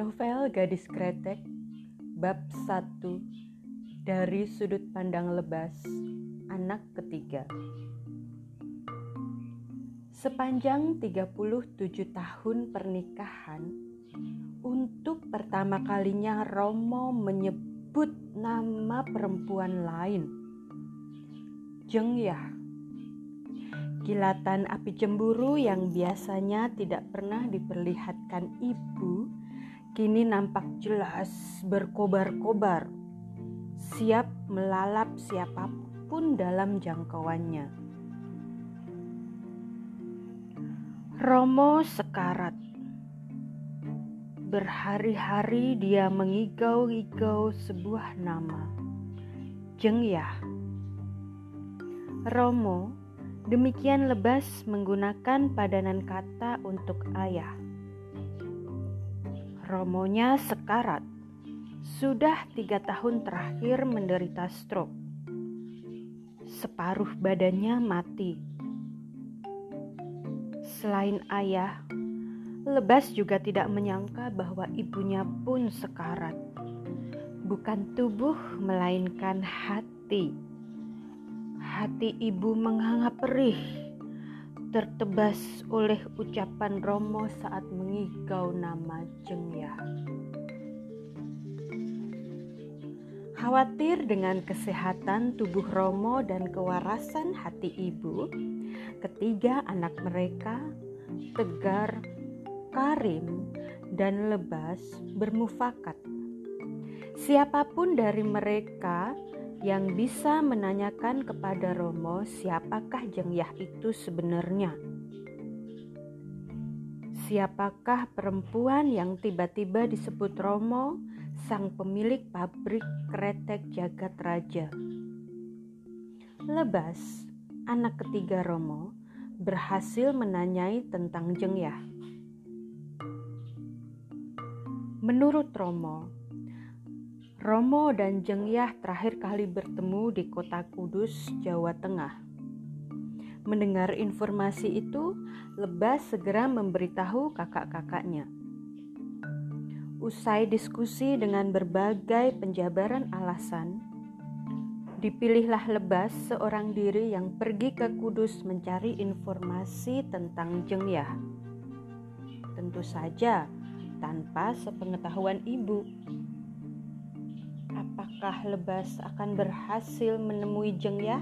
Novel Gadis Kretek Bab 1 Dari Sudut Pandang Lebas Anak ketiga. Sepanjang 37 tahun pernikahan Untuk pertama kalinya Romo menyebut nama perempuan lain. Jeng Yah Kilatan api cemburu yang biasanya tidak pernah diperlihatkan ibu kini nampak jelas berkobar-kobar, siap melalap siapa pun dalam jangkauannya. Romo sekarat. Berhari-hari dia mengigau-igau sebuah nama. Jengyah. Romo demikian lebas menggunakan padanan kata untuk ayah Romonya sekarat. Sudah tiga tahun terakhir menderita stroke. Separuh badannya mati. Selain ayah, Lebas juga tidak menyangka bahwa ibunya pun sekarat. Bukan tubuh, melainkan hati. Hati ibu menganga perih tertebas oleh ucapan Romo saat mengigau nama Jengya. Khawatir dengan kesehatan tubuh Romo dan kewarasan hati ibu, ketiga anak mereka, Tegar, Karim, dan Lebas bermufakat. Siapa pun dari mereka yang bisa menanyakan kepada Romo siapakah Jengyah itu sebenarnya. Siapakah perempuan yang tiba-tiba disebut Romo, sang pemilik pabrik kretek jagat raja? Lebas, anak ketiga Romo, berhasil menanyai tentang Jengyah. Menurut Romo, Romo dan Jengyah terakhir kali bertemu di kota Kudus, Jawa Tengah. Mendengar informasi itu, Lebas segera memberitahu kakak-kakaknya. Usai diskusi dengan berbagai penjabaran alasan, dipilihlah Lebas seorang diri yang pergi ke Kudus mencari informasi tentang Jengyah. Tentu saja tanpa sepengetahuan ibu apakah Lebas akan berhasil menemui Jengyah?